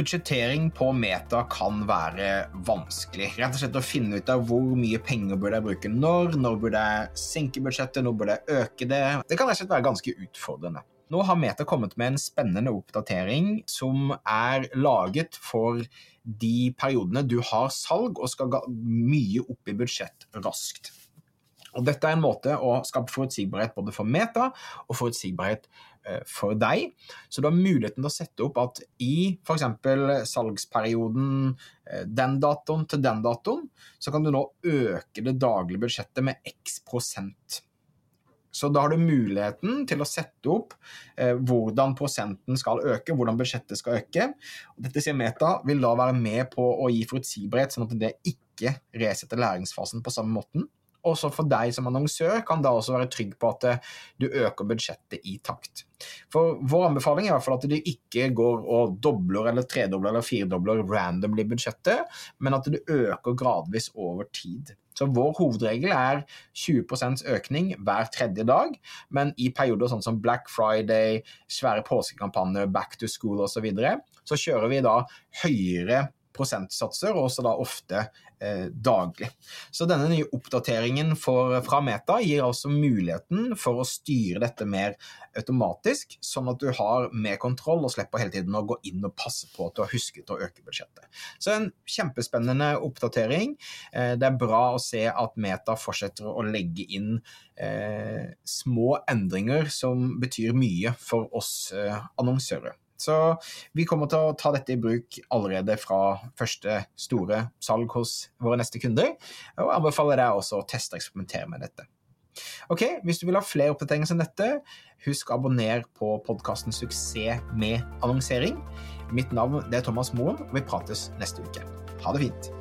budsjettering på Meta kan være vanskelig. Rett og slett å finne ut av hvor mye penger burde jeg bruke når, når burde jeg senke budsjettet, når burde jeg øke det. Det kan rett og slett være ganske utfordrende. Nå har Meta kommet med en spennende oppdatering som er laget for de periodene du har salg og skal mye opp i budsjett raskt. Og Dette er en måte å skape forutsigbarhet både for Meta og forutsigbarhet eh, for deg. Så du har muligheten til å sette opp at i f.eks. salgsperioden eh, den datoen til den datoen, så kan du nå øke det daglige budsjettet med x prosent. Så da har du muligheten til å sette opp eh, hvordan prosenten skal øke, hvordan budsjettet skal øke. Dette sier Meta vil da være med på å gi forutsigbarhet, sånn at det ikke resetter læringsfasen på samme måten. Også for deg som annonsør kan da også være trygg på at eh, du øker budsjettet i takt. For Vår anbefaling er i hvert fall at du ikke går og dobler eller tredobler eller firedobler randomly budsjettet, men at du øker gradvis over tid. Så Vår hovedregel er 20% økning hver tredje dag, men i perioder sånn som Black Friday, svære påskekampanjer, back to school osv., så, videre, så kjører vi da høyere prosentsatser, og også da ofte eh, daglig. Så denne nye oppdateringen for, fra Meta gir altså muligheten for å styre dette mer automatisk, sånn at du har mer kontroll og slipper hele tiden å gå inn og passe på at du har husket å øke budsjettet. Så en kjempespennende oppdatering. Eh, det er bra å se at Meta fortsetter å legge inn eh, små endringer som betyr mye for oss eh, annonsører. Så vi kommer til å ta dette i bruk allerede fra første store salg hos våre neste kunder, og anbefaler deg også å teste og eksperimentere med dette. Ok, Hvis du vil ha flere oppdateringer som dette, husk å abonnere på podkasten Suksess med annonsering. Mitt navn er Thomas Moen, og vi prates neste uke. Ha det fint.